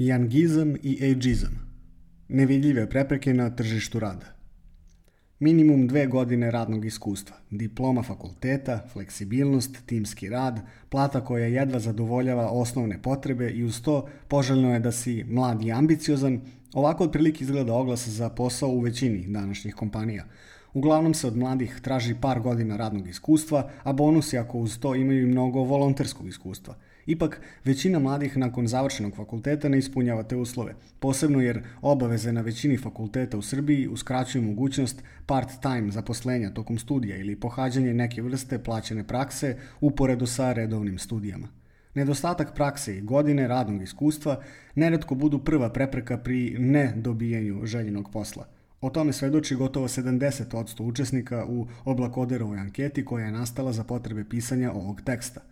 Jangizam i ageizam. Nevidljive prepreke na tržištu rada. Minimum dve godine radnog iskustva, diploma fakulteta, fleksibilnost, timski rad, plata koja jedva zadovoljava osnovne potrebe i uz to poželjno je da si mlad i ambiciozan, ovako otprilike izgleda oglas za posao u većini današnjih kompanija. Uglavnom se od mladih traži par godina radnog iskustva, a bonusi ako uz to imaju mnogo volonterskog iskustva – Ipak, većina mladih nakon završenog fakulteta ne ispunjava te uslove, posebno jer obaveze na većini fakulteta u Srbiji uskraćuju mogućnost part-time zaposlenja tokom studija ili pohađanje neke vrste plaćene prakse uporedu sa redovnim studijama. Nedostatak prakse i godine radnog iskustva neretko budu prva prepreka pri nedobijanju željenog posla. O tome svedoči gotovo 70% učesnika u Oblakoderovoj anketi koja je nastala za potrebe pisanja ovog teksta –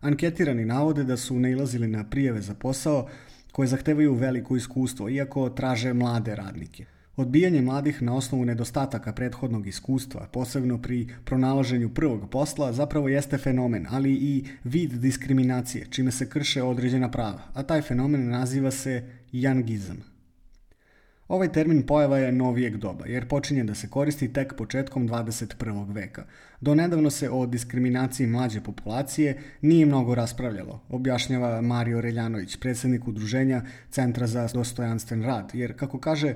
Anketirani navode da su nailazili na prijeve za posao koje zahtevaju veliko iskustvo, iako traže mlade radnike. Odbijanje mladih na osnovu nedostataka prethodnog iskustva, posebno pri pronalaženju prvog posla, zapravo jeste fenomen, ali i vid diskriminacije, čime se krše određena prava, a taj fenomen naziva se jangizam. Ovaj termin pojava je novijeg doba, jer počinje da se koristi tek početkom 21. veka. Do nedavno se o diskriminaciji mlađe populacije nije mnogo raspravljalo, objašnjava Mario Reljanović, predsednik udruženja Centra za dostojanstven rad, jer, kako kaže,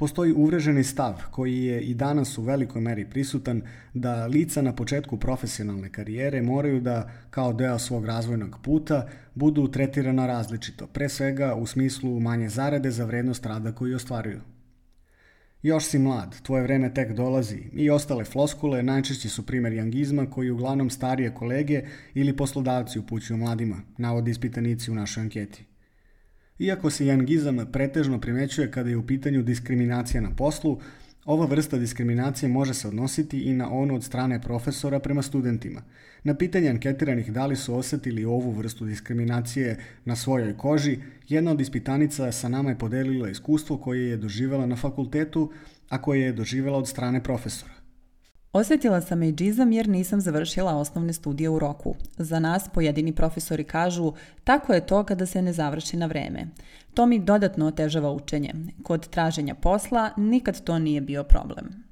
Postoji uvreženi stav koji je i danas u velikoj meri prisutan da lica na početku profesionalne karijere moraju da, kao deo svog razvojnog puta, budu tretirana različito, pre svega u smislu manje zarade za vrednost rada koji ostvaruju. Još si mlad, tvoje vreme tek dolazi i ostale floskule najčešći su primer jangizma koji uglavnom starije kolege ili poslodavci upućuju mladima, navodi ispitanici u našoj anketi. Iako se jangizam pretežno primećuje kada je u pitanju diskriminacija na poslu, ova vrsta diskriminacije može se odnositi i na onu od strane profesora prema studentima. Na pitanje anketiranih da li su osetili ovu vrstu diskriminacije na svojoj koži, jedna od ispitanica sa nama je podelila iskustvo koje je doživela na fakultetu, a koje je doživela od strane profesora. Osjetila sam ageizam jer nisam završila osnovne studije u roku. Za nas pojedini profesori kažu tako je to kada se ne završi na vreme. To mi dodatno otežava učenje. Kod traženja posla nikad to nije bio problem.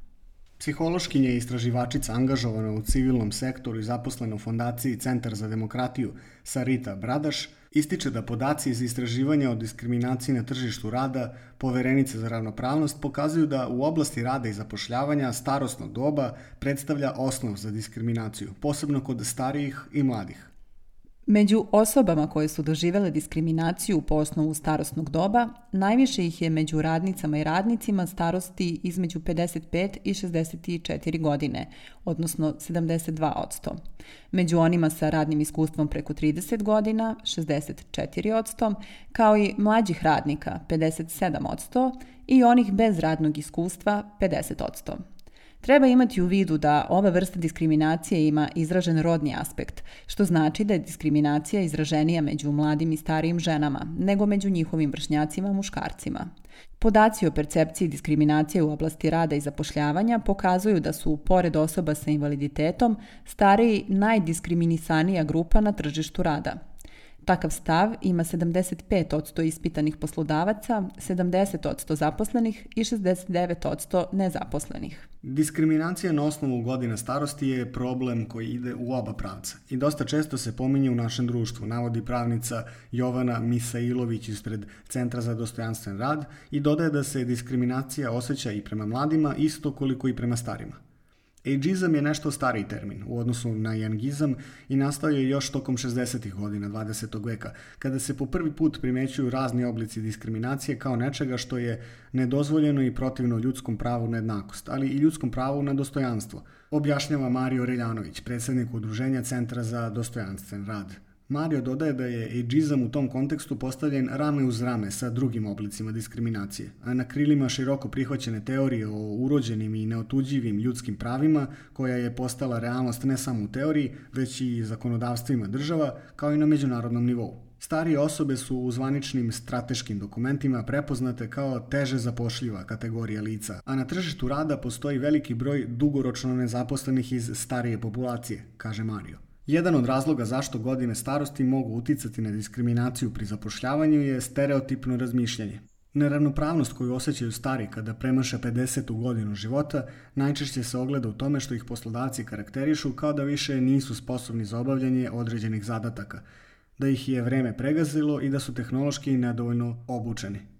Psihološkinja i istraživačica angažovana u civilnom sektoru i zaposlena u fondaciji Centar za demokratiju Sarita Bradaš Ističe da podaci iz istraživanja o diskriminaciji na tržištu rada poverenice za ravnopravnost pokazuju da u oblasti rada i zapošljavanja starosno doba predstavlja osnov za diskriminaciju, posebno kod starijih i mladih. Među osobama koje su doživele diskriminaciju po osnovu starostnog doba, najviše ih je među radnicama i radnicima starosti između 55 i 64 godine, odnosno 72%. Među onima sa radnim iskustvom preko 30 godina, 64%, kao i mlađih radnika, 57%, i onih bez radnog iskustva, 50%. Treba imati u vidu da ova vrsta diskriminacije ima izražen rodni aspekt, što znači da je diskriminacija izraženija među mladim i starijim ženama, nego među njihovim vršnjacima muškarcima. Podaci o percepciji diskriminacije u oblasti rada i zapošljavanja pokazuju da su, pored osoba sa invaliditetom, stariji najdiskriminisanija grupa na tržištu rada – Takav stav ima 75% ispitanih poslodavaca, 70% zaposlenih i 69% nezaposlenih. Diskriminacija na osnovu godina starosti je problem koji ide u oba pravca i dosta često se pominje u našem društvu, navodi pravnica Jovana Misailović ispred Centra za dostojanstven rad i dodaje da se diskriminacija osjeća i prema mladima isto koliko i prema starima. Ageizam je nešto stariji termin u odnosu na jangizam i nastao je još tokom 60. godina 20. veka, kada se po prvi put primećuju razni oblici diskriminacije kao nečega što je nedozvoljeno i protivno ljudskom pravu na jednakost, ali i ljudskom pravu na dostojanstvo, objašnjava Mario Reljanović, predsednik Udruženja Centra za dostojanstven rad. Mario dodaje da je ageizam u tom kontekstu postavljen rame uz rame sa drugim oblicima diskriminacije, a na krilima široko prihvaćene teorije o urođenim i neotuđivim ljudskim pravima, koja je postala realnost ne samo u teoriji, već i zakonodavstvima država, kao i na međunarodnom nivou. Starije osobe su u zvaničnim strateškim dokumentima prepoznate kao teže zapošljiva kategorija lica, a na tržištu rada postoji veliki broj dugoročno nezaposlenih iz starije populacije, kaže Mario. Jedan od razloga zašto godine starosti mogu uticati na diskriminaciju pri zapošljavanju je stereotipno razmišljanje. Neravnopravnost koju osjećaju stari kada premaše 50. godinu života najčešće se ogleda u tome što ih poslodavci karakterišu kao da više nisu sposobni za obavljanje određenih zadataka, da ih je vreme pregazilo i da su tehnološki nedovoljno obučeni.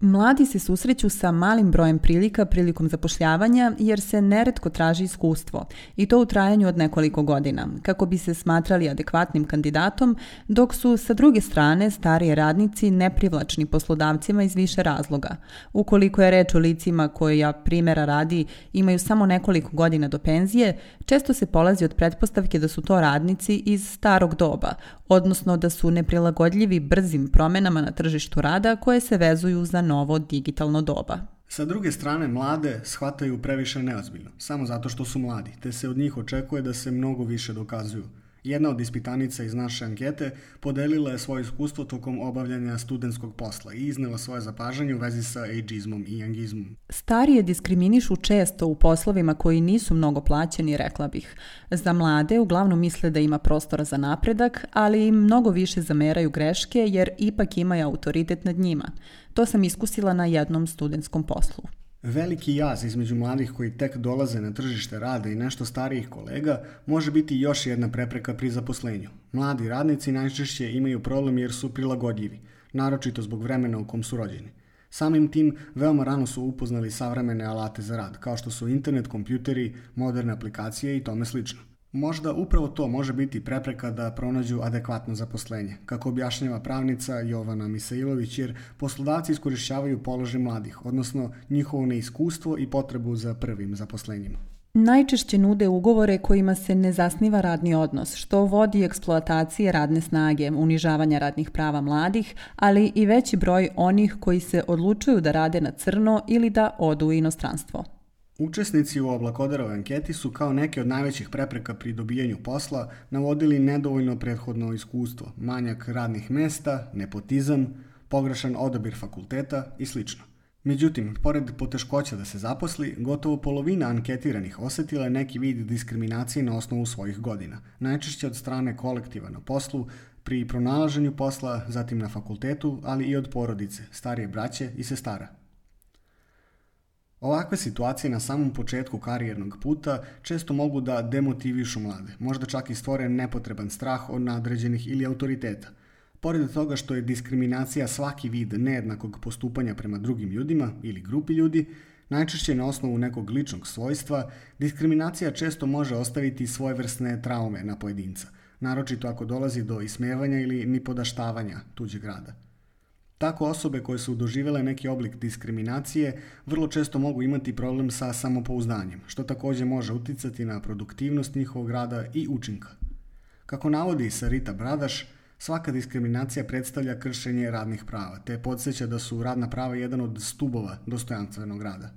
Mladi se susreću sa malim brojem prilika prilikom zapošljavanja jer se neretko traži iskustvo i to u trajanju od nekoliko godina kako bi se smatrali adekvatnim kandidatom dok su sa druge strane starije radnici neprivlačni poslodavcima iz više razloga. Ukoliko je reč o licima koja primjera radi imaju samo nekoliko godina do penzije, često se polazi od pretpostavke da su to radnici iz starog doba, odnosno da su neprilagodljivi brzim promenama na tržištu rada koje se vezuju za novo digitalno doba. Sa druge strane, mlade shvataju previše neozbiljno, samo zato što su mladi, te se od njih očekuje da se mnogo više dokazuju. Jedna od ispitanica iz naše ankete podelila je svoje iskustvo tokom obavljanja studentskog posla i iznela svoje zapažanje u vezi sa ageizmom i angizmom. Starije diskriminišu često u poslovima koji nisu mnogo plaćeni, rekla bih. Za mlade uglavnom misle da ima prostora za napredak, ali im mnogo više zameraju greške jer ipak imaju autoritet nad njima. To sam iskusila na jednom studentskom poslu. Veliki jaz između mladih koji tek dolaze na tržište rada i nešto starijih kolega može biti još jedna prepreka pri zaposlenju. Mladi radnici najčešće imaju problem jer su prilagodljivi, naročito zbog vremena u kom su rođeni. Samim tim, veoma rano su upoznali savremene alate za rad, kao što su internet, kompjuteri, moderne aplikacije i tome slično. Možda upravo to može biti prepreka da pronađu adekvatno zaposlenje, kako objašnjava pravnica Jovana Misailović, jer poslodavci iskorišćavaju položaj mladih, odnosno njihovo neiskustvo i potrebu za prvim zaposlenjima. Najčešće nude ugovore kojima se ne zasniva radni odnos, što vodi eksploatacije radne snage, unižavanja radnih prava mladih, ali i veći broj onih koji se odlučuju da rade na crno ili da odu u inostranstvo. Učesnici u Oblakodarove anketi su kao neke od najvećih prepreka pri dobijanju posla navodili nedovoljno prethodno iskustvo, manjak radnih mesta, nepotizam, pogrešan odabir fakulteta i sl. Međutim, pored poteškoća da se zaposli, gotovo polovina anketiranih osetila je neki vid diskriminacije na osnovu svojih godina, najčešće od strane kolektiva na poslu, pri pronalaženju posla, zatim na fakultetu, ali i od porodice, starije braće i sestara. Ovakve situacije na samom početku karijernog puta često mogu da demotivišu mlade, možda čak i stvore nepotreban strah od nadređenih ili autoriteta. Pored toga što je diskriminacija svaki vid nejednakog postupanja prema drugim ljudima ili grupi ljudi, najčešće na osnovu nekog ličnog svojstva, diskriminacija često može ostaviti svojevrsne traume na pojedinca, naročito ako dolazi do ismevanja ili nipodaštavanja tuđeg rada. Tako osobe koje su doživjele neki oblik diskriminacije vrlo često mogu imati problem sa samopouzdanjem, što također može uticati na produktivnost njihovog rada i učinka. Kako navodi Sarita Bradaš, svaka diskriminacija predstavlja kršenje radnih prava, te podsjeća da su radna prava jedan od stubova dostojanstvenog rada.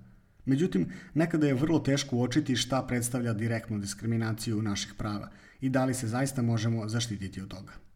Međutim, nekada je vrlo teško uočiti šta predstavlja direktnu diskriminaciju naših prava i da li se zaista možemo zaštititi od toga.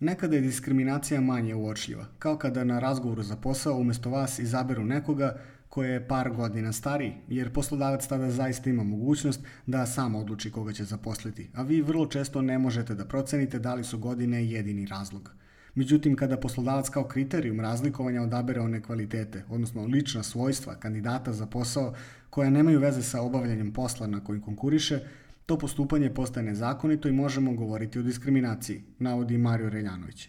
Nekada je diskriminacija manje uočljiva, kao kada na razgovoru za posao umjesto vas izaberu nekoga koji je par godina stariji, jer poslodavac tada zaista ima mogućnost da sam odluči koga će zaposliti, a vi vrlo često ne možete da procenite da li su godine jedini razlog. Međutim, kada poslodavac kao kriterijum razlikovanja odabere one kvalitete, odnosno lična svojstva kandidata za posao koja nemaju veze sa obavljanjem posla na koji konkuriše, to postupanje postaje nezakonito i možemo govoriti o diskriminaciji, navodi Mario Reljanović.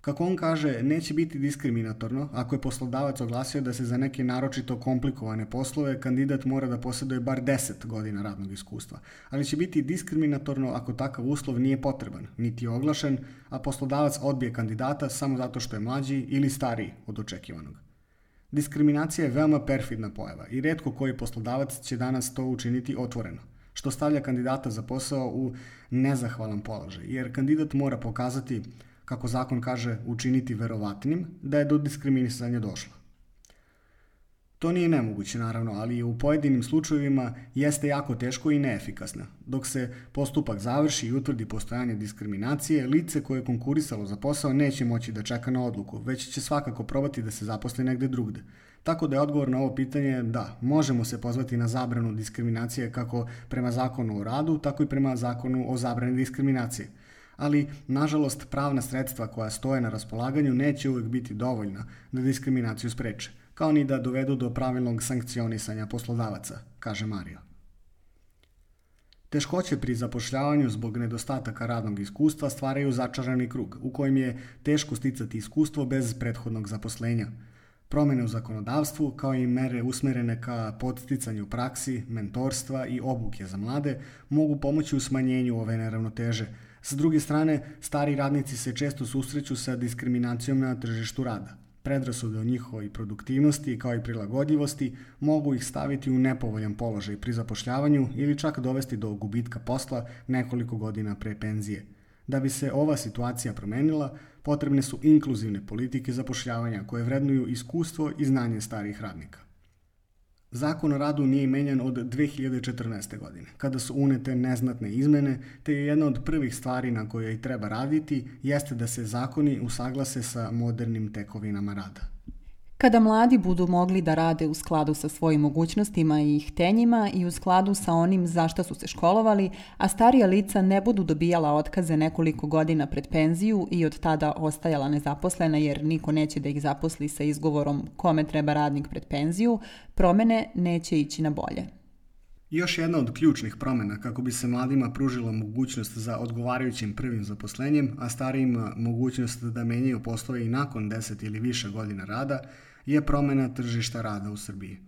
Kako on kaže, neće biti diskriminatorno ako je poslodavac oglasio da se za neke naročito komplikovane poslove kandidat mora da posjeduje bar 10 godina radnog iskustva, ali će biti diskriminatorno ako takav uslov nije potreban, niti je oglašen, a poslodavac odbije kandidata samo zato što je mlađi ili stariji od očekivanog. Diskriminacija je veoma perfidna pojava i redko koji poslodavac će danas to učiniti otvoreno što stavlja kandidata za posao u nezahvalan položaj, jer kandidat mora pokazati, kako zakon kaže, učiniti verovatnim da je do diskriminisanja došlo. To nije nemoguće, naravno, ali u pojedinim slučajevima jeste jako teško i neefikasno. Dok se postupak završi i utvrdi postojanje diskriminacije, lice koje je konkurisalo za posao neće moći da čeka na odluku, već će svakako probati da se zaposli negde drugde. Tako da je odgovor na ovo pitanje da, možemo se pozvati na zabranu diskriminacije kako prema zakonu o radu, tako i prema zakonu o zabrani diskriminacije. Ali, nažalost, pravna sredstva koja stoje na raspolaganju neće uvek biti dovoljna da diskriminaciju spreče, kao ni da dovedu do pravilnog sankcionisanja poslodavaca, kaže Mario. Teškoće pri zapošljavanju zbog nedostataka radnog iskustva stvaraju začarani krug, u kojem je teško sticati iskustvo bez prethodnog zaposlenja – Promene u zakonodavstvu, kao i mere usmerene ka podsticanju praksi, mentorstva i obuke za mlade, mogu pomoći u smanjenju ove neravnoteže. S druge strane, stari radnici se često susreću sa diskriminacijom na tržištu rada. Predrasude o njihovoj produktivnosti kao i prilagodljivosti mogu ih staviti u nepovoljan položaj pri zapošljavanju ili čak dovesti do gubitka posla nekoliko godina pre penzije. Da bi se ova situacija promenila, potrebne su inkluzivne politike zapošljavanja koje vrednuju iskustvo i znanje starih radnika. Zakon o radu nije menjan od 2014. godine, kada su unete neznatne izmene, te je jedna od prvih stvari na kojoj treba raditi jeste da se zakoni usaglase sa modernim tekovinama rada. Kada mladi budu mogli da rade u skladu sa svojim mogućnostima i htenjima i u skladu sa onim za šta su se školovali, a starija lica ne budu dobijala otkaze nekoliko godina pred penziju i od tada ostajala nezaposlena jer niko neće da ih zaposli sa izgovorom kome treba radnik pred penziju, promene neće ići na bolje. Još jedna od ključnih promena kako bi se mladima pružila mogućnost za odgovarajućim prvim zaposlenjem, a starijima mogućnost da menjaju poslove i nakon 10 ili više godina rada, je promena tržišta rada u Srbiji.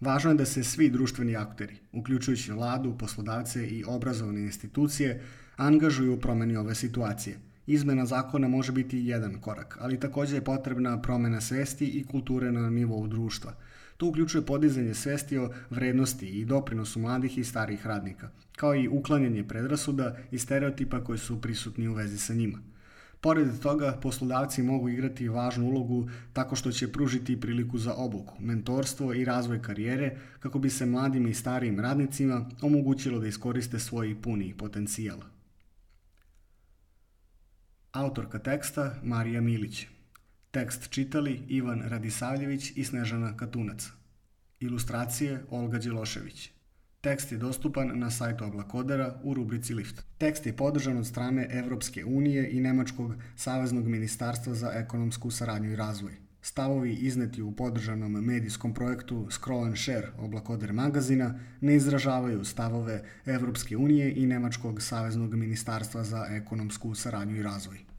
Važno je da se svi društveni akteri, uključujući vladu, poslodavce i obrazovne institucije, angažuju u promeni ove situacije. Izmena zakona može biti jedan korak, ali takođe je potrebna promena svesti i kulture na nivou društva. To uključuje podizanje svesti o vrednosti i doprinosu mladih i starih radnika, kao i uklanjanje predrasuda i stereotipa koji su prisutni u vezi sa njima – Pored toga, poslodavci mogu igrati važnu ulogu tako što će pružiti priliku za obuku, mentorstvo i razvoj karijere kako bi se mladim i starijim radnicima omogućilo da iskoriste svoj puni potencijal. Autorka teksta Marija Milić. Tekst čitali Ivan Radisavljević i Snežana Katunac. Ilustracije Olga Đelošević. Tekst je dostupan na sajtu Oblakodera u rubrici Lift. Tekst je podržan od strane Evropske unije i Nemačkog saveznog ministarstva za ekonomsku saradnju i razvoj. Stavovi izneti u podržanom medijskom projektu Scroll and Share Oblakoder magazina ne izražavaju stavove Evropske unije i Nemačkog saveznog ministarstva za ekonomsku saradnju i razvoj.